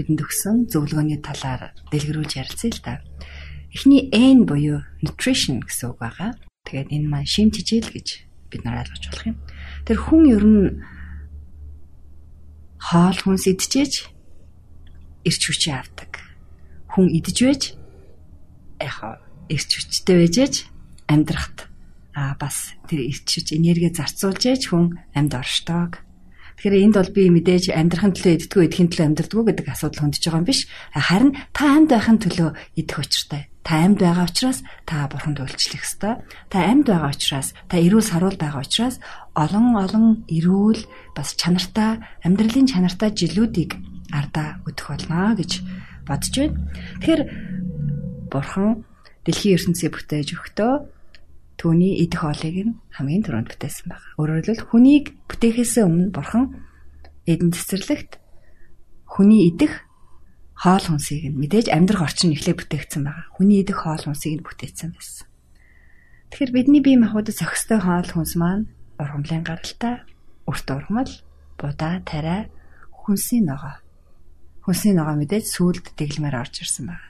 бидэнд өгсөн зөвлөгөөний талаар дэлгэрүүлж ярилцъя л да. Эхний N буюу nutrition гэсэн үг байгаа. Тэгээд энэ маань шим тижэл гэж бид нар ойлгож болох юм. Тэр хүн ер нь хоол хүнс идчихэж эрч хүчээ авдаг. Хүн идэж байж яхаа эрч хүчтэй байжээж амьдрахт а бас тэр эрч хүч энерги зарцуулж яж хүн амьд оршдог Тэгэхээр энд бол би мэдээж амьдрахын төлөө иддгүү идэхин төлөө амьдрдгүү гэдэг асуудал хөндөж байгаа юм биш. Харин та амьд байхын төлөө идэх учиртай. Та амьд байгаа учраас та бурханд үйлчлэх ёстой. Та амьд байгаа учраас та эрүүл саруул байгаа учраас олон олон эрүүл бас чанартай амьдралын чанартай жилүүдийг ардаа өдөх болно гэж бодож байна. Тэгэхээр бурхан дэлхийн ертөнцийг бүтээж өгтөө түүний идэх хоолыг нь хамгийн түрүүнд бүтээсэн байна. Өөрөөр хэлбэл хүнийг бүтээхээс өмнө бурхан эдэн цэцэрлэгт хүний идэх хоол хүнсийг нь мэдээж амьдрах орчин эхлээ бүтээгдсэн байгаа. Хүний идэх хоол хүнсийг нь бүтээсэн байсан. Тэгэхээр бидний бие махбодод зохистой хоол хүнс маань ургамлын гаралтай, өрт ургамал, будаа, тариа, хүнсийн ногоо. Хүнсийн ногоо мэдээж сүулт дэглэмээр орж ирсэн байна.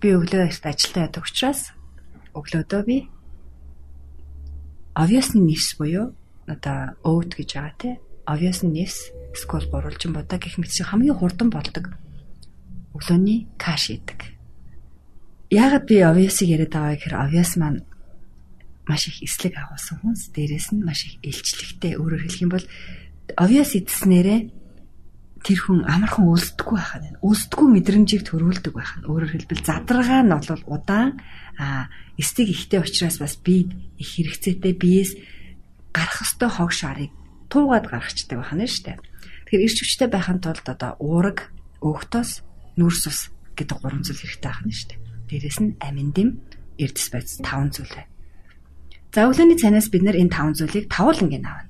би өглөө эрт ажилдаа ядаг учраас өглөөдөө би obviously нэрс буюу одоо oat гэж байгаа тий. Obviously нэрс скол гурвалжин бодоо гэх мэт хамгийн хурдан болдог өглөөний каш идэг. Яагаад би obvious-ыг яриад байгаа гэхээр obvious маань маш их эслэг агуулсан хүнс дээрээс нь маш их илчлэгтэй өөрөөр хэлэх юм бол obvious идснээрээ тэр хүн амархан үлсдэггүй байхад байна. Үлсдэггүй мэдрэмжийг төрүүлдэг байх нь. Өөрөөр хэлбэл задрага нь бол удаан а эстиг ихтэй учраас бас би их хэрэгцээтэй биес гарах ёстой хог шарыг туугаад гаргачдаг байна шүү дээ. Тэгэхээр ирч хүчтэй байхын тулд одоо уураг, өөхтөс, нүрс ус гэдэг гурван зүйл хэрэгтэй байна шүү дээ. Дээрээс нь амин дэм, эрдэс байц таван зүйл. За өглөөний цанаас бид нэр энэ таван зүйлийг тавуулангийн авна.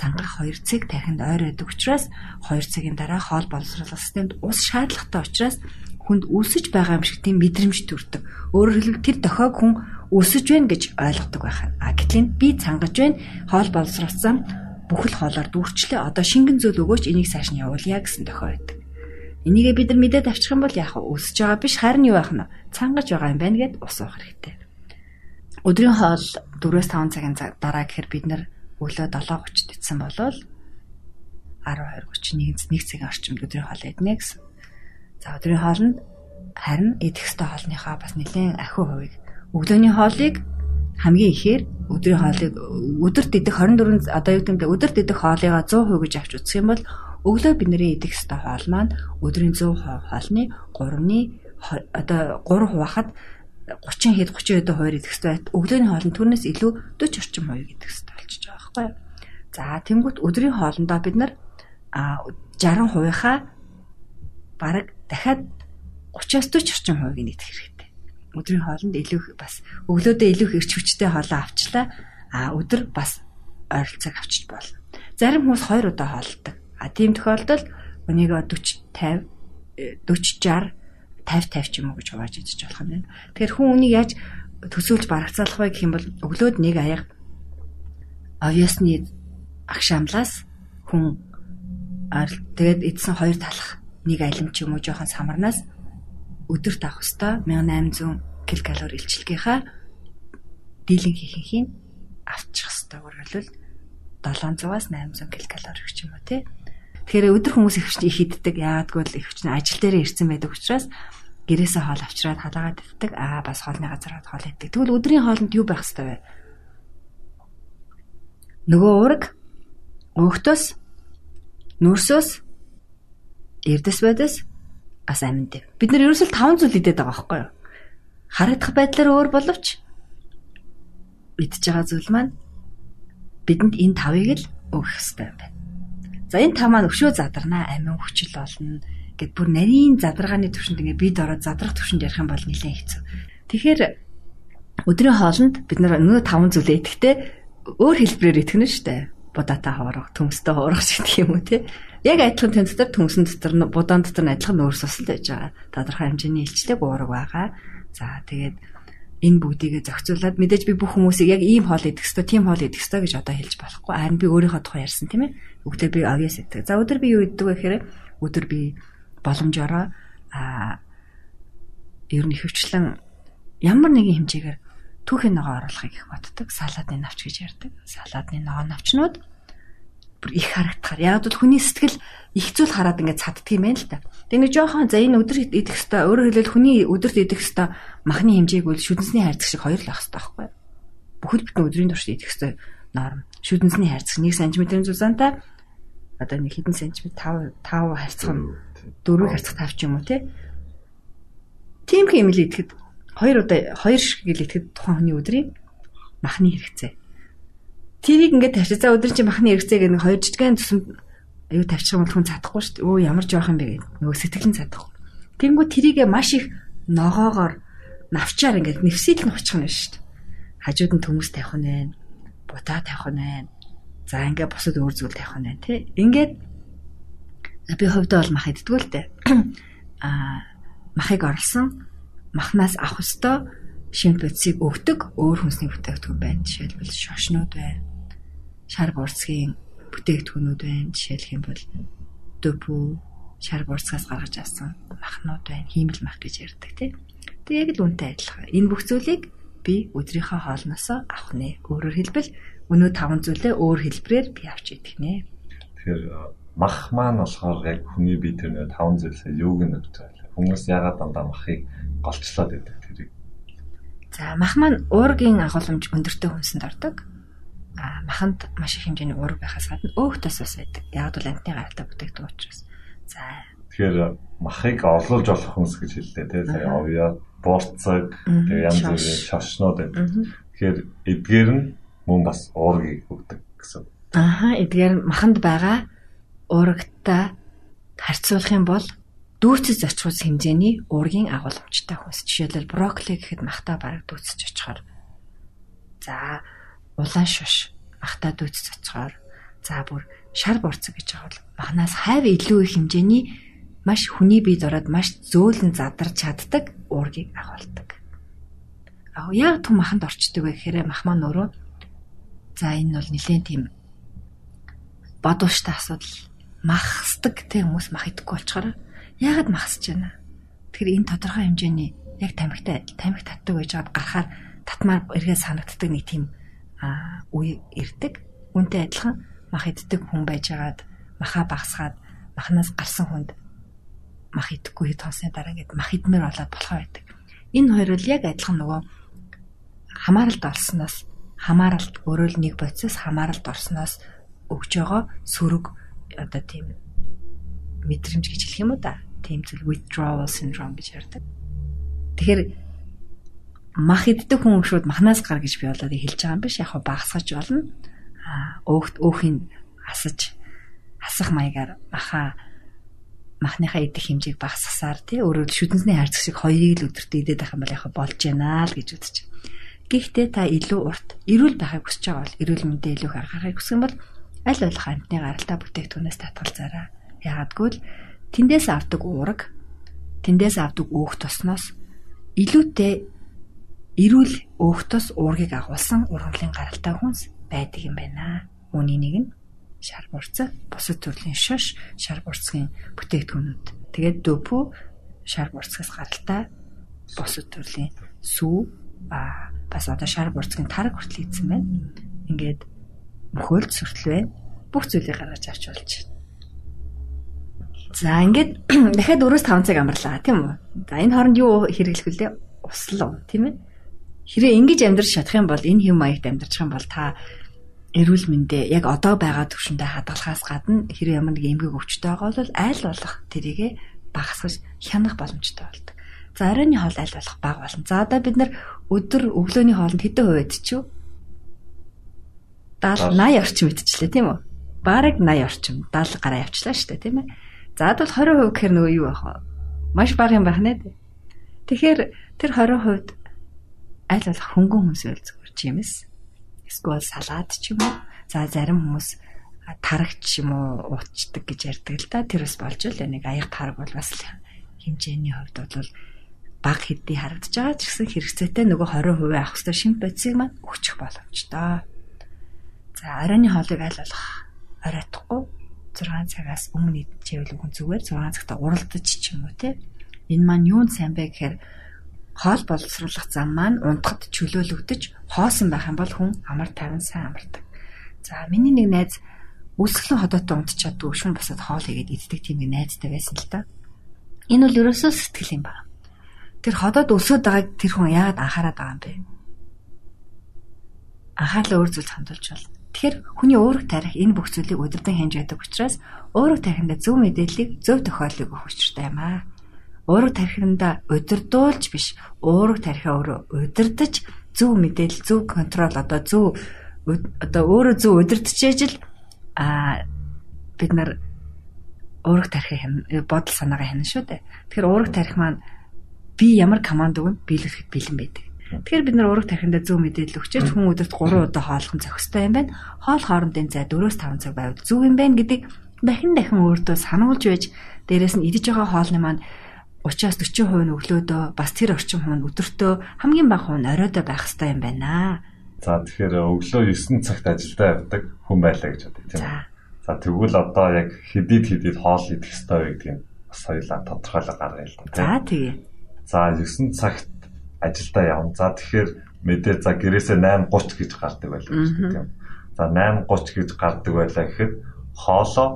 цангах 2 цаг тархинд ойр байдаг учраас 2 цагийн дараа хоол боловсруулах системд ус шаардлагатай учраас хүнд өсөж байгаа юм шиг тийм мэдрэмж төрдөг. Өөрөөр хэлбэл тэр дохойг хүн өсөж байна гэж ойлгодог байх. А гэтэл би цангаж байна, хоол боловсруулсан бүхэл хоолоор дүүрчлээ. Одоо шингэн зүйл өгөөч энийг цааш нь явуулъя гэсэн дохой байдаг. Энийгээ бид нар мэдээд авчих юм бол яг өсөж байгаа биш харин юу байх нь цангаж байгаа юм байна гэд ус уух хэрэгтэй. Өдрийн хоол 4-5 цагийн дараа гэхээр бид нар өглөө 7:30-д идсэн болвол 12:31-нд 1 цагийн орчимд өдрийн хоол иднэ гэсэн. За өдрийн хоолнд харин идэх ёстой хоолныхаа бас нэлээд ахиу хувийг өглөөний хоолыг хамгийн ихээр өдрийн хоолыг өдөрт идэх 24 одоо юу гэмдэ өдөрт идэх хоолыгаа 100% гэж авч үзэх юм бол өглөө бидний идэх ёстой хоол маань өдрийн 100% хоолны 3-ны одоо 3 хуваахад 30 хэд 30 хэд хуваар идэх байт. Өглөөний хоолнд түүнээс илүү 40 орчим хувийг идэх ёстой болчихж байгаа байхгүй юу? За тэнгуут өдрийн хоолндоо бид нар 60%-ийнхаа бараг дахиад 30-аас 40 орчим хувийг идэх хэрэгтэй. Өдрийн хоолнд илүү бас өглөөдөө илүү эрч хүчтэй хоолоо авчлаа. А өдөр бас ойролцоог авчиж болно. Зарим хүмүүс 2 удаа хоолдог. А тийм тохиолдолд өнийг 40 50 40 60 50 50 ч юм уу гэж хувааж идэж болох юм байна. Тэгэхээр хүн үнийг яаж төсөөлж барагцаалах вэ гэх юм бол өглөөд нэг аяга овёсны агшаамлаас хүн тэгээд эдсэн хоёр талах нэг алим ч юм уу жоохон самарнаас өдөрт авах хэвээр 1800 ккал илчилгийнхаа дийлэн хийхин авчих хэвээр үргэлжлэл 700-аас 800 ккал гэх юм уу тий. Тэгэхээр өдөр хүмүүс ихвч их иддэг. Яагадгүй л ихвч нь ажил дээрээ ирсэн байдаг учраас гэрээсээ хоол авчираад халаагаад иддэг. Аа бас хоолны газар хоол иддэг. Тэгвэл өдрийн хоолнд юу байх хэвээр вэ? Нөгөө уураг өөхтөс нүрсөөс эрдэс байдас ас аминд. Бид нар ерөөсөл 5 зүйл идээд байгаа байхгүй юу? Харагдах байдлаар өөр боловч идж байгаа зүйл маань бидэнд энэ тавыг л өгөх хэрэгтэй юм байна. За энэ тав маань өшөө задарнаа амин хүчил болно гэд бүр нарийн задаргааны төвшөнд ингээ бид ороод задрах төвшөнд ярих юм бол нэлээд хэцүү. Тэгэхээр өдрийн хоолнд бид нар нөгөө таван зүйлээ идэхдээ өөр хэлбэрээр итгэнэ штэ. Будаатаа хоорох, төмстэй хоорох гэдэг юм уу те. Яг адилхан тэн дотор төмсөн дотор будаан дотор адилхан нөөц усал байж байгаа. Тодорхой хэмжээний илчлэг уураг байгаа. За тэгээд энэ бүгдийг зохицуулаад мэдээж би бүх хүмүүсийг яг ийм хоол идэх ёстой, тийм хоол идэх ёстой гэж одоо хэлж болохгүй. Харин би өөрийнхөө тухай ярьсан тийм ээ. Өглөө би авьяас идэх. За өдөр би юу иддэг вэ гэхээр өдөр би боломжоор а ер нь хөвчлэн ямар нэгэн хэмжээгээр түүхийн ногоо оруулахыг их боддог. Салаадны навч гэж ярьдаг. Салаадны ногоо навчнууд бүр их харагдахаар. Яг бол хүний сэтгэл их зүйл хараад ингээд цаддаг юм байна л та. Тэгээ жоохон за энэ өдөр идэх хэвээр өөрөөр хэлбэл хүний өдөрт идэх хэвээр махны хэмжээг бол шүдэнсний хайрцаг шиг хоёр л байх хэвээр байхгүй юу? Бүхэл бүтэн өдрийн турш идэх хэвээр норм. Шүдэнсний хайрцаг 1 см-ийн зузаантай одоо нэг хэдэн сантиметр 5 5 харьцах нь 4 харьцах 5 ч юм уу тий. Тийм хэмэл идэхэд хоёр удаа хоёр шиг гэл идэхэд тухайн хүний өдрийн махны хэрэгцээ. Тэрийг ингээд тавьчих. За өдөр чи махны хэрэгцээ гэх нэг хоёр жижигхэн тусам аюу тавьчих юм бол хүн чадахгүй шүү дээ. Өө ямар жоох юм бэ гэдэг. Нөгөө сэтгэлэн чадахгүй. Тэнгүү тэрийгэ маш их ногоогоор навчаар ингээд нэвсэл нь очих нь шүү дээ. Хажууд нь төмөс тавих нь байна. Бутаа тавих нь байна За ингээ бусад өөр зүйл тавих нь байна тий. Ингээд би хувьдаа бол мах иддэг л дээ. Аа махыг орлсон махнаас авах ёстой шимт бодисыг өгдөг өөр хүнсний бүтээгдэхүүн байна. Жишээлбэл шошнууд байна. Шар бурцгийн бүтээгдэхүүнүүд байна. Жишээлх юм бол дөпү шар бурцгаас гаргаж авсан махнууд байна. Хиймэл мах гэж ярьдаг тий. Тэг яг л үнтэй адилхан. Энэ бүх зүйлийг би өдрийнхөө хоолноосоо авах нэ. Өөрөөр хэлбэл өнөө таван зүйлээ өөр хэлбэрээр би авч идэх нэ. Тэгэхээр мах маань болохоор яг хүний бие тэр нэг таван зүйлсээ юуг нь өгч байгаа? Хүмүүс ягаад дандаа махыг голчлоод байдаг тэрийг. За мах маань уургийн агуулмж өндөртэй хүнсэнд ордог. Маханд маш их хэмжээний уург байхаас гадна өөх тос ус байдаг. Яг бол амтны гаралтай бүтээгдэхүүн учраас. За Тэгэхээр махыг орлуулж болох хүнс гэж хэллээ тий. Сая овья, борцог, тэгээ янз бүрийн шашнууд байдаг. Тэгэхээр эдгээр нь мөн бас уургийг өгдөг гэсэн. Аха эдгээр маханд байгаа уурагтай харьцуулах юм бол дүүцэж очихус хэмжээний уургийн агуулмжтай хүнс. Жишээлбэл брокколи гэхэд махтаа бараг дүүцэж очихоор. За улаан шуш махтаа дүүцэж очихоор. За бүр шар борцог гэж бол махнаас хайв илүү их хэмжээний маш хүний бие дороод маш зөөлөн задарч чаддаг уургийг агуулдаг. Аа яг түн маханд орчдөг вэ гэхээр мах маань өөрөө за энэ бол нэлээд тийм бодвоштой асуудал махсдаг те хүмүүс мах идэхгүй болчоор яагаад махсаж байна? Тэгэхээр энэ тодорхой хэмжээний яг тамхитай тамхи татдаг байж байгаад гарахаар татмаар эргээ санагддаг нэг тийм үе ирдэг. Үүнтэй адилхан мах иддэг хүн байжгаад маха багсгаад махнаас гарсан хүнд мах идэхгүй хонсны дараа ингээд мах идмээр болоод болохоо байдаг. Энэ хоёр бол яг адилхан нөгөө хамааралд орсноос хамааралд өөрөө л нэг бодисоос хамааралд орсноос өгж байгаа сөрөг одоо тийм мэдрэмж гэж хэлэх юм уу да. Тийм зүйл withdrawal syndrome гэж ярьдаг. Тэгэхээр мах иддэг хүн шууд махнаас гар гэж би болоод хэлж байгаа юм биш. Яг багсгаж болно. Аа өөхт өөхийг асаж асах маягаар маха махныхаа идэх хэмжээг багасгасаар тий өөрөөр шүдэнсний хайрцаг шиг хоёрыг л өдөртөө идээд байх юм бол яг болж байна л гэж үзэж. Гэхдээ та илүү урт эрүүл байхыг хүсэж байгаа бол эрүүл мэндэ илүү их анхаарахыг хүсэх юм бол аль болох амтны гаралтай бүтээгдэхүүнээс татгалзаарай. Яагадгүй л тэндээс авдаг уураг, тэндээс авдаг өөх тосноос илүүтэй эрүүл өөх тос уургийг агуулсан ургамлын гаралтай хүнс байдаг юм байна. Үүний нэг нь шар бурцаг, бусад төрлийн шош, шар бурцгийн бүтээгдэхүүнүүд. Тэгээд дөөпүү шар бурцгаас гаралтай бусад төрлийн сүү а бас одоо шар бурцгийн тараг хүртэл ийдсэн байна. Ингээд мөхөөлд сүртэл байна. Бүх зүйлийг гаргаж авч болж байна. За ингээд дахиад 4-5 цаг амарлаа тийм үү? За энэ хооронд юу хэрэглэх вүлээ? Услуу тийм ээ? Хэрэг ингэж амьдрах чадах юм бол энэ хэм маягт амьдрах юм бол та эрүүл мэндэ яг одоо байгаа төвшөндөө хадгалахаас гадна хэрэг ямар нэг эмгэг өвчтэй байгаа бол айл болох тэрийгэ багасгаж хянах боломжтой болдог. За оройн хоол аль болох бага болно. За одоо бид нар өдөр өглөөний хоолнд хэдэн хувь идчихв? 70 80 орчим идчихлээ тийм үү? Бараг 80 орчим 70 гараа явчлаа шүү дээ тийм ээ. За бол 20% гэхэр нөгөө юу байх вэ? Маш бага юм байна дээ. Тэгэхээр тэр 20% аль болох хөнгөн хүмүүс байл зүгээр чимэс. Эсвэл салаад ч юм уу. За зарим хүмүүс тарагч юм уу уучдаг гэж ярьдаг л да. Тэр бас болж л нэг аяг тараг бол бас хэмжээний хувьд бол баг хэдий харагдаж байгаа ч гэсэн хэрэгцээтэй нөгөө 20% авах хэрэгтэй шимп бодисыг маань өгчих боломжтой. За оройн хоолыг аль болох оройтхгүй 6 цагаас өмнө идчихвэл хүн зүгээр 6 цагта уралдаж ч юм уу те. Энэ маань юунд сайн бэ гэхээр хоол боловсруулах зам маань унтахад чөлөөлөгдөж хоосон байх юм бол хүн амар тайван сайн амардаг. За миний нэг найз өсгөлэн ходоотой унтчихад шүн басаад хоол игээд иддэг тийм нэг найзтай байсан л да. Энэ бол ерөөсөө сэтгэл юм байна. Тэр ходоод өсөд байгааг тэр хүн яагаад анхаарат байгаа юм бэ? Анхаарлаа өөр зүйлд хандуулж байна Тэгэхээр хүний уурах тарих энэ бүх зүйлийг удирдан хянж байдаг учраас уурах тарихында зөв мэдээллийг зөв тохиолыг өгөх учиртай юм аа. Уурах тарихында удирдуулж биш, уурах тарихаа өөрөө удирдах зөв мэдээлэл, зөв контрол одоо зөв одоо өөрөө зөв удирдахж л а бид нар уурах тарихын бодол санаагаа хянана шүү дээ. Тэгэхээр уурах тарих маань би ямар команд өгнө биелүүлэхэд бэлэн байдаг. Тэгэхээр бид нар ураг тархиндаа зөв мэдээлэл өгчөөч хүн өдөрт 3 удаа хооллох зохистой юм байна. Хоол хоорондын зай 4-5 цаг байвал зөв юм байна гэдэг дахин дахин өөртөө сануулж байж дээрэс нь идэж байгаа хоолны маань 30-аас 40% нь өглөөдөө бас тэр орчим хүн өдөртөө хамгийн бага хүн оройдоо байх хэрэгтэй юм байна. За тэгэхээр өглөө 9 цагт ажилдаа явдаг хүн байлаа гэж бодъё тийм үү? За тэгвэл одоо яг хэдийд хэдийд хоол идэх ёстой вэ гэдгийг бас хоёулаа тодорхойлоо гаргая л да. За тэгээ. За 9 цагт ажилдаа явна. За тэгэхээр мэдээ за гэрээсээ 8:30 гэж гардаг байлаа гэж тийм. За 8:30 гэж гардаг байлаа гэхэд хоолоо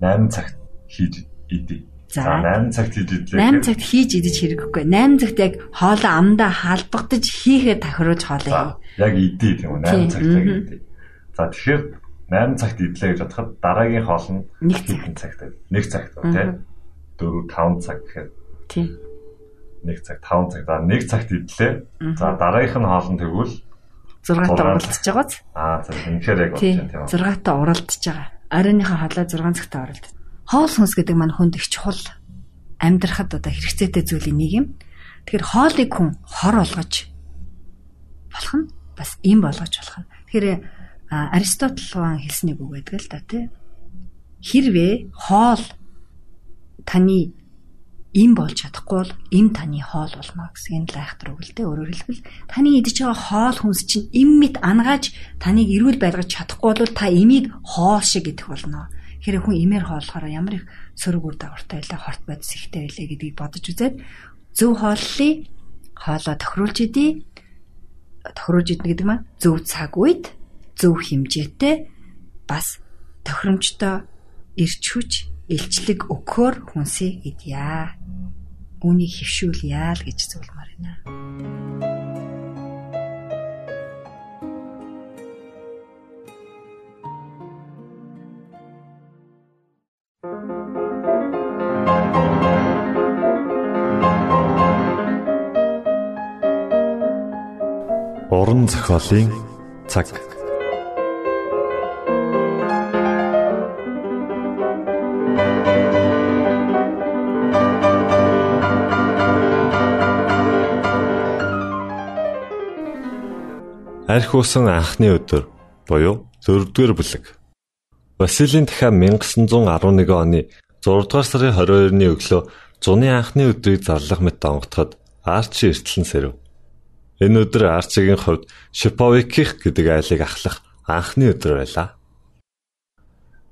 8 цагт хийж идэ. За 8 цагт хийж идлээ. 8 цагт хийж идэж хэрэггүй. 8 цагт яг хоолоо амдаа халбагдаж хийхэд тохируулж хоолоо яг идэ тийм үү 8 цагт яг идэ. За тэгэхээр 8 цагт идлээ гэж бодоход дараагийн хоол нь Нэг цаг. хэдэн цагт вэ? 1 цагт тийм 4 5 цаг гэхээр Тийм. 1 цаг 5 цаг за 1 цагт идлээ. За дараагийнх нь хоол нь тэгвэл 6 та уралдаж байгааз. аа за үнэхээр яг Тийм. байна тийм үү? 6 та уралдаж байгаа. Оройныхоо хоолой 6 цагта уралдаж. Хоол хүнс гэдэг маань хүнд их чухал амьдрахад одоо хэрэгцээтэй зүйлийн нэг юм. Тэгэхээр хоолыг хүн хор болгож болох нь бас им болгож болох нь. Тэгэхээр Аристотл хаан хэлснийг үг байдаг л да тий. Хэрвээ хоол таны им болж чадахгүй бол им таны хоол болно гэсэн энэ лайхтар үг л дээ. Өөрөөр хэлбэл таны идэж байгаа хоол хүнс чинь им мэт ангааж таныг эрүүл байлгаж чадахгүй бол та имийг хоол шиг идэх болно. Тэгэхээр хүн имээр хооллохоор ямар их сөрөг үр дагавартай байлаа, хорт бодис ихтэй байлаа гэдгийг бодож үзээд зөв хооллолыг хоолоо тохируулж идэ. Тохируулж идэх гэдэг маань зөв цаг үед, зөв хэмжээтэй бас тохиромжтой ирч хүч илчлэг өгөхөөр хүнсийг идья. Үүнийг хөвшүүлье л гэж зөвлөмөр байна. Уран зохиолын цаг. Арх усан анхны өдөр буюу 4-р бүлэг. Василийн дахиад 1911 оны 6 дугаар сарын 22-ны өглөө зуны анхны өдрийг зарлах мэт онготоход Арчи эртлэн сэрв. Энэ өдөр Арчигийн хувьд Шиповиких гэдэг айлыг ахлах анхны өдөр байлаа.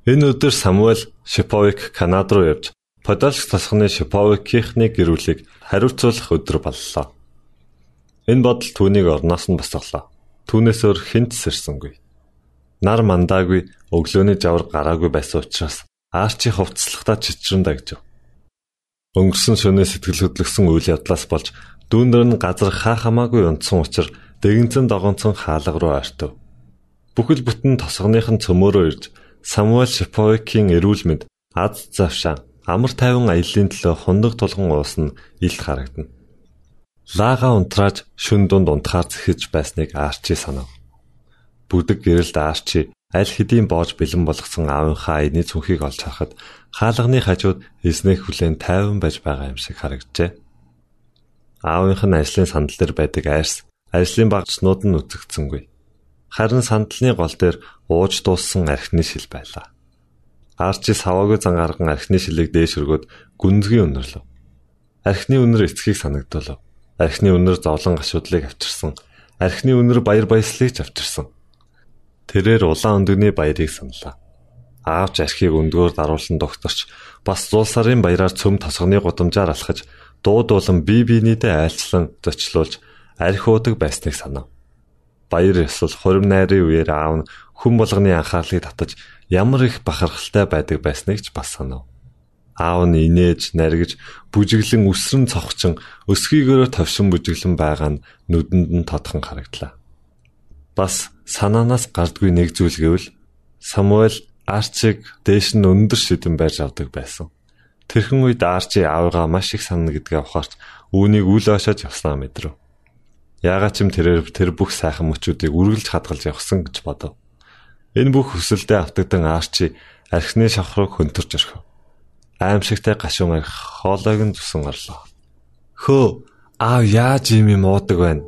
Энэ өдөр Самуэль Шиповик Канад руу явж Подольск тосгоны Шиповикийнхны гэрүүлийг хариуцуулах өдөр боллоо. Энэ бодол түүнийг орноос нь босголоо. Түүнээс өөр хинт сэрсэнгүй. Нар мандаагүй өглөөний жавар гараагүй байсан учраас Арчи хувцаслагтаа чичрэн дагжив. Өнгөрсөн шөнөө сэтгэл хөдлөсөн үйл явдлаас болж дүүндэр нь газар хаа хамаагүй унтсан учраас дэгэнцэн догонцон хаалга руу ойртов. Бүхэл бүтэн тосгоных нь цөмөөрөө ирж Самуэль Шиповикийн эрүүл мэнд аз завшаан амар тайван аяллаа төлөө хундаг тулган уусна илт харагдана. Лага унтрааж шүн дунд унтахаар зэхэж байсныг Арчи санав. Бүдэг гэрэлд Арчи аль хэдийн боож бэлэн болгосон аавынхаа аяны цүнхийг олж харахад хаалганы хажууд эснэх хүлэн тайван байж байгаа юм шиг харагджээ. Аавынх нь ажлын сандал дээр байдаг айрс ажлын багцнууд нь үзэгдсэнгүй. Харин сандалны гол дээр ууж дууссан архины шил байлаа. Арчи саваагүй зан арган архины шилийг дээш өргөд гүнзгий өнөрлөв. Архины өнөр эцгийг санагдуулав. Архины өнөр зовлон гашуудлыг авчирсан. Архины өнөр баяр баясгалыг авчирсан. Тэрээр улаан өндөгний баярыг саналаа. Аавч архийг өндгөөр даруулсан докторч бас зуул сарын баяраар цөм тосгоны гудамжаар алхаж дуудуулан бие биенийдээ айлчлан зочлуулж арх уудаг байсныг санав. Баяр ёсол хурим найрын үеэр аав нь хүн болгоны анхаарлыг татаж ямар их бахархалтай байдаг байсныг ч бас санав. Аав нь инээж, наргиж, бүжиглэн өсрөн цогчин, өсгийгөөрөө товшин бүжиглэн байгаа нь нүдэнд нь тодхон харагдлаа. Бас санаанаас гардгүй нэг зүйл гэвэл Самуэль Арчиг дээш нь өндөр шидэн байж авдаг байсан. Тэрхэн үед Арчи аавыгаа маш их санана гэдгээ ухаарч үүнийг үл ойшоож явснаа мэдрэв. Яагаад ч юм тэрээр тэр бүх сайхан мөчүүдийг үргэлж хадгалж явсан гэж бодов. Энэ бүх хүсэлдээ автагдан Арчи архины шавх руу хөнтөрч орхив. Аимшигтай гашуун арх хоолойг нь зүсэн орлоо. Хөө аав яаж юм юм уудаг байна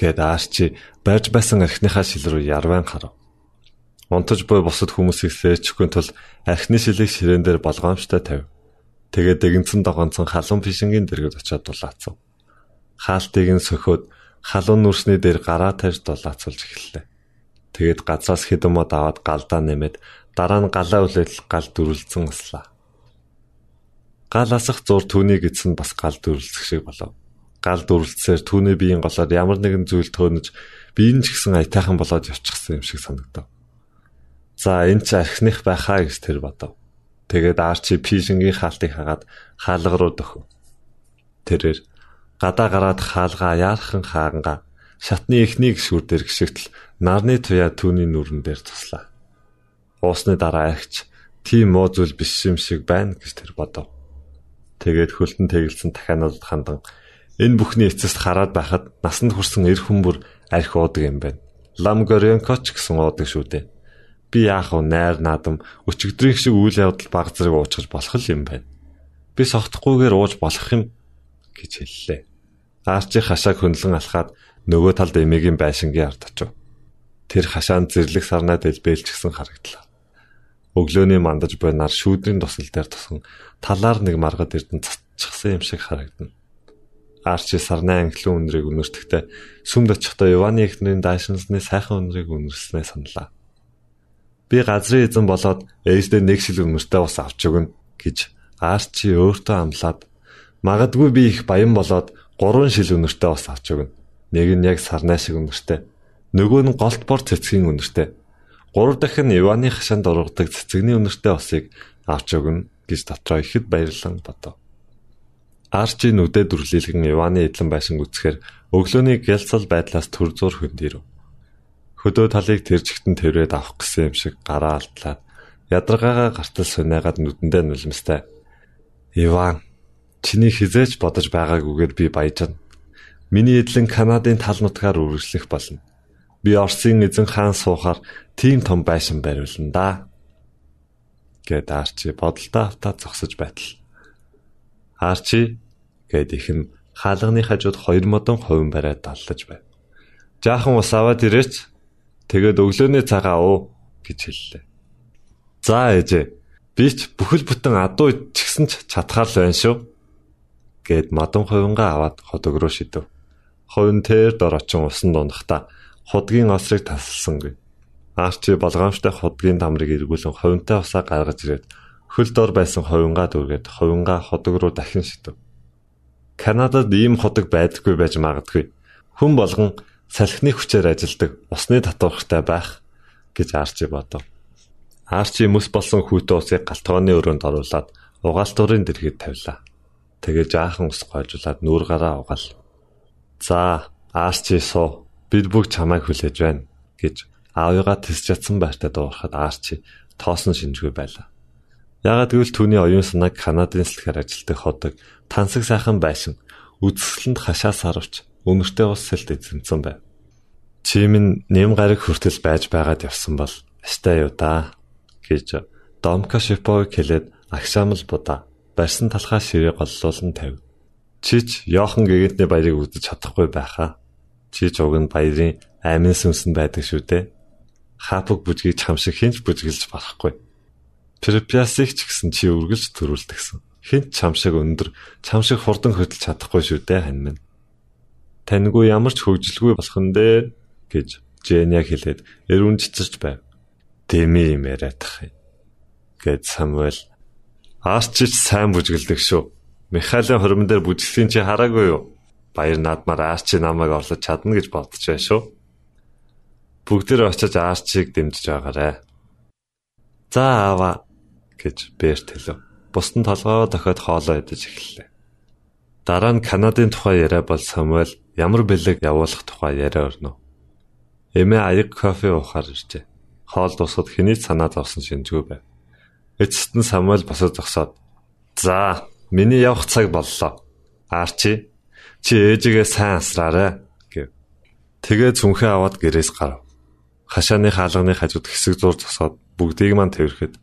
гэд Арчи барьж байсан архиныхаа шил рүү ярван харав. Унтаж буй бусад хүмүүсийг сэрчихгүй тул архины шилийг ширээн дээр болгоомжтой тавь. Тэгээд дэгэнцэн догонцон халуун фишингийн дэргэд очиод дулаацав. Хаалтыг нь сөхөөд халуун нүрсний дээр гараа тарьж дулаацуулж эхэллээ. Тэгээд газраас хэдэн мод аваад галдаа нэмээд дараа нь галаа үлээл гал дүрлцэн аслаа. Гал асах зур түүнийг эзэн бас гал дүрлцэх шиг болов. Гал дүрлцсээр түүний биеийн голоор ямар нэгэн зүйл төөнөж биеийн ч гэсэн аятайхан болоод явчихсан юм шиг санагдав. За энэ ч архиных байхаа гэж тэр бодов. Тэгээд Арчи Пишингийн хаалтыг хагаад хаалга руу дөхөв. Тэрээр гадаа гараад хаалгаа яархан хааганга шатны эхнийг шүрдэр гიშгтэл нарны туяа түүний нүрэн дээр туслаа. Уусны дараа агч тийм муу зүйл биш юм шиг байна гэж тэр бодов. Тэгээд хөлтөн тэгэлсэн дахиануудад хандан энэ бүхний эцэст хараад байхад насанд хүрсэн эр хүмүүр арх уудаг юм байна. Лам Горенкоч гэсэн уудаг шүү дээ. Би яах вэ найр наадам өчигдрийн шиг үйл явдал баг зэрэг уучгаж болох юм байна. Би согтохгүйгээр ууж болох юм гэж хэллээ. Арчи хашааг хөндлөн алхаад нөгөө талд эмээгийн байшингийн ард очив. Тэр хашаанд зэрлэг сарнаа дэлбэлжсэн харагдлаа. Өглөөний мандаж буй нар шүүдрийн тусал дээр тусан талаар нэг маргад эрдэн цацчихсан юм шиг харагдана. Арчи сарны англин үнрийг үнэртэхдээ сүмд очихдоо Иваны эхнэрийн даашинсны сайхан үнрийг үнэрснээ саналаа. Би газрын эзэн болоод ээждээ нэг шил үнэртэй ус авч өгнө гэж Арчи өөртөө амлаад магадгүй би их баян болоод гурван шил үнэртэй ус авч өгнө. Нэг нь яг сарнай шиг үнэртэй. Нөгөө нь голт бор цэцгийн үнэртэй. Гурав дахь нь Иваны хашаанд ургадаг цэцэгний үнэртэй усыг авч өгнө гэж дотроо ихэд баярлан бодов. Арчи нүдэ дүрлэлгэн Иваны эдлэн байшин үцхээр өглөөний гялцал байдлаас төр зур хөндөөрөв. Хөдөө талыг тэржигтэн тэрвэд авах гэсэн юм шиг гараа алдлаад ядаргаагаа гартал сунаагаад нүдэндээ нулимстай. Иван чиний хизээч бодож байгаагүйгээр би баяжна. Миний эдлэн Канадын тал нутгаар үргэлжлэх болно. Би Оросын эзэн хаан суухаар тийм том байшин бариулна да. гэд Арчи бодолтой автаа зогсож байтал. Арчи гэд ихэн хаалганы хажууд хоёр модон хувин бариад даллаж байв. Жаахан ус аваад ирээч. Тэгээд өглөөний цагаа уу гэж хэллээ. За ээжээ. Би ч бүхэл бүтэн адуу чигсэн ч чадхаар л байна шүү. гэд модон хувингаа аваад ходог руу шидэв. Хувин тэр дор очин усан дундахта худгийн осрыг тасалсангүй. Арчи болгоомжтой худгийн дамрыг эргүүлэн хувинтай усаа гаргаж ирээд хөл дор байсан хувингаа дүүргээд хувингаа ходог руу дахин шидэв. Канадад ийм ходог байдаггүй байж магадгүй. Хүн болгон салхины хүчээр ажилдаг усны татвархтай байх гэж Арчи бодов. Арчи мэс болсон хүүтэн усыг галтгооны өрөөнд оруулаад угаалтурын дэргэд тавилаа. Тэгээ жаахан ус гойжуулаад нүүр гараа угаал. За, Арчи суу. Бид бүгд чамайг хүлээж байна гэж аавыгаа тэсч чадсан байртаа дуурахад Арчи тоосон шинжгүй байлаа. Ягаад гэвэл түүний оюун санааг Канадын сэлхээр ажилтдаг ходог тансаг сайхан байшин үзэсгэлэнд хашаас харвч өнөртэй ус сэлд эзэмсэн байв. Чимэн нэм гараг хүртэл байж байгаад явсан бол астай юу да гэж Домка Шипог хэлээд агшаамл будаа барьсан талхаа ширээ голлуулан тавь. Чич Йохан гэгэнтний баярыг үзэж чадахгүй байхаа. Чич уг нь баярын амин сүмсэн байдаг шүү дээ. Хапог бүжгийг чам шиг хинч бүжгэлж болохгүй. Препиасыг ч гэсэн чи үргэлж төрүүлдэгсэн. Хинт чам шиг өндөр, чам шиг хурдан хөдөлж чадахгүй шүү дээ хань минь. Таньгүй ямар ч хөвжлгүй болох нь дээ гэж Жэня хэлээд эрүүн цэцэрч байв. Дэми юм яриадах юм. гэд Самуэль Аарчич сайн бүжгэлдэг шүү. Михаилын хормон дээр бүжгэлтийн чи хараагүй юу? Баяр наадмаар Аарчи намайг орлож чадна гэж бодож байна шүү. Бүгдээр очиж Аарчиг дэмжиж байгаарэ. За аава гэж Берт хэлв. Бусдын толгоо дохиод хоолоо идэж эхэллээ. Дараа нь Канадын тухай яриа бол Самуэль ямар бэлэг явуулах тухай яриа өрнө. Эмээ аяг кофе уухаар иржээ. Хоол дуусахад хэний санаад орсон шинжгүй байв. Эцэст нь Самуэль босоод зогсоод "За, миний явах цаг боллоо. Арчи, чи ээжигээ сайн асраарай" гэв. Тэгээ зүнхээ аваад гэрээс гарав. Хашааны хаалганы хажууд хэсэг зур зогсоод бүгдийг мань тэрхэд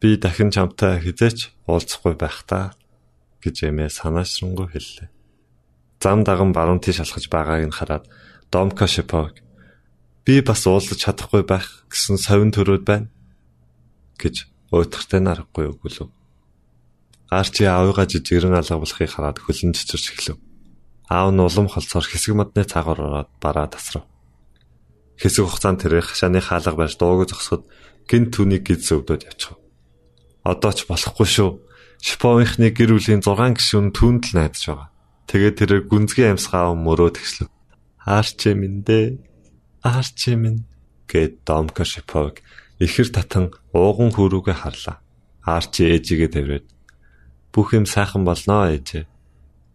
Би дахин чамтай хизээч уулзахгүй байх та гэж эмээ санаашрангуй хэллээ. Зам даган баруун тийш алхаж байгааг нь хараад Домко Шипог би бас уулзах чадахгүй байх гэсэн совин төрөөд байна гэж уйтгартай нарахгүй өгүүлв. Арчи аавыгаа жижигрэн алгавлахыг хараад хөлн чичирч эхлэв. Аав нь улам холцоор хэсэг модны цаагаар ороод бараа тасрав. Хэсэг хугацаанд тэр хашааны хаалга барьж дууг зогсоход гинт түүнийг гид зөвдөд явчихв. Одоо ч болохгүй шүү. Шиповынхны гэр бүлийн 6 гишүүн түүнд л найдаж байгаа. Тэгээд тэр гүнзгий амьсгаа мөрөө тэгслэв. Аарч минь дээ. Аарч минь гэд Домка Шипов ихэр татан ууган хөрүүгээ харлаа. Арчи ээжигээ тавираад бүх юм сайхан болноо ээжээ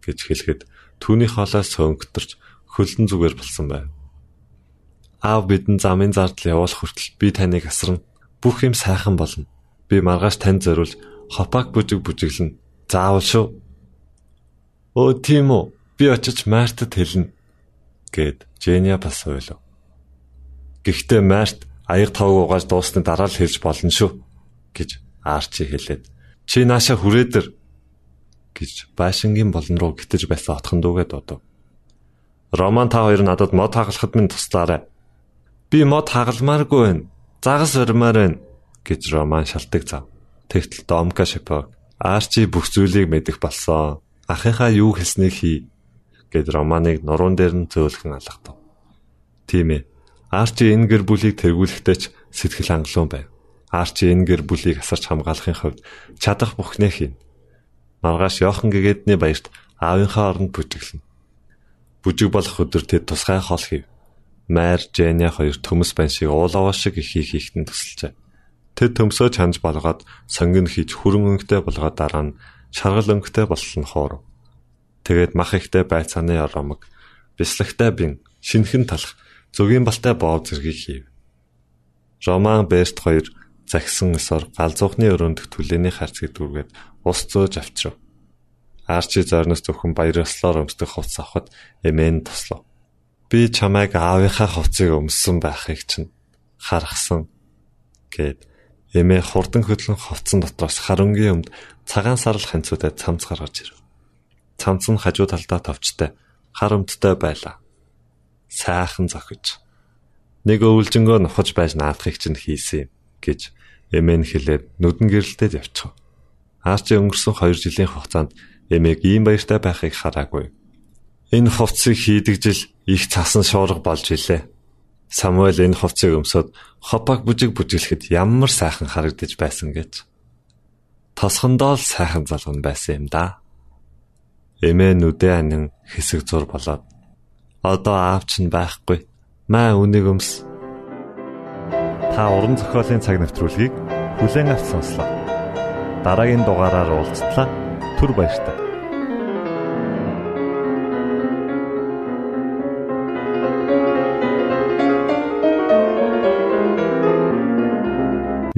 гэж хэлэхэд түүний хоолоос сөнгөтөрч хөлдөн зүгээр болсон байв. Аав бидэн замын зардал явуулах хүртэл би таныг асарна. Бүх юм сайхан болно. Би маргааш танд зориулж хопак бүжиг бүжиглэн. Заавал шүү. Өө тийм үү. Би очиж Мартад хэлнэ. гэд Жения бас ойлов. Гэхдээ Март аяг тавг угааж дуусны дараа л хэлж болно шүү гэж Арчи хэлээд чи нааша хүрээдэр гэж байшингийн болон руу гитэж байсан отхон дүүгээ дуудав. Роман та хоёр надад мод хагалахад минь туслаарай. Би мод хагалмааргүй байна. Загас өрмөр байна гэж Роман шалтгаан зав. Тэгтэл Домка Шипог Арчи бүх зүйлийг мэдэх болсон. Ахыхаа юу хэлснийг хий гэд Романыг нуруунд дээр нь зөөлхөн алгатав. Тийм ээ. Арчи энэ гэр бүлийг тэргүүлэхдээ ч сэтгэл хангалуун байв. Арчи энэ гэр бүлийг асарч хамгаалахын хувьд чадах бүхнээ хийн. Маргааш Йохан гэгээдний баярт аавынхаа оронд бүжиглэнэ. Бүжиг болох өдөр тэд тусгай хоол хийв. Майр, Женя хоёр төмөс байн шиг уулаваа шиг ихийг хийхтэн тусалжээ. Тэд төмсөө чанж болгоод сонгон хийж хүрэн өнгөтэй болгоод дараа нь шаргал өнгөтэй болсон хоор. Тэгээд мах ихтэй байцааны оромог, бислэгтэй бин, шинхэн талах, зөгийн балтай боов зэргийг хийв. Роман Берт хоёр загсан өсөр галзуухны өрөөндөх түлээний харцгийг дүүргээд ус зөөж авчрав. Арчи зорноос зөвхөн баярлалаар өмсдөх хувцас авахд эмээн тослоо. Би чамайг аавынхаа хувцсыг өмссөн байхыг чинь харгасан гэд эмээ хурдан хөдлөн хувцсан дотроос харангийн өмд цагаан сарл ханцуудад цамц гаргаж ирв. Цамц нь хажуу талдаа товчтой хар өмдтэй байлаа. Сайхан зохиж. Нэг өвлжөнгөө нухаж байж наадахыг чинь хийсэн юм гэж эмээн хэлээд нүдэн гэрэлтэд явчихв. Арчи өнгөрсөн 2 жилийн хугацаанд эмээг ийм баяртай байхыг хараагүй. Энэ хувцсыг хийдэг жил их цасан шуурга болж илээ. Самуэль энэ хувцсыг өмсөд хопаг бүжиг бүжиглэхэд ямар сайхан харагдаж байсан гэж. Тосхондоо л сайхан залган байсан юм да. Эмээ нүдээ анин хэсэг зур болоод одоо аав чинь байхгүй. Маа үнийг өмс Та уран зохиолын цаг навтруулгийг бүлээн авч сонслоо. Дараагийн дугаараар уулзтлаа. Түр баярлалаа.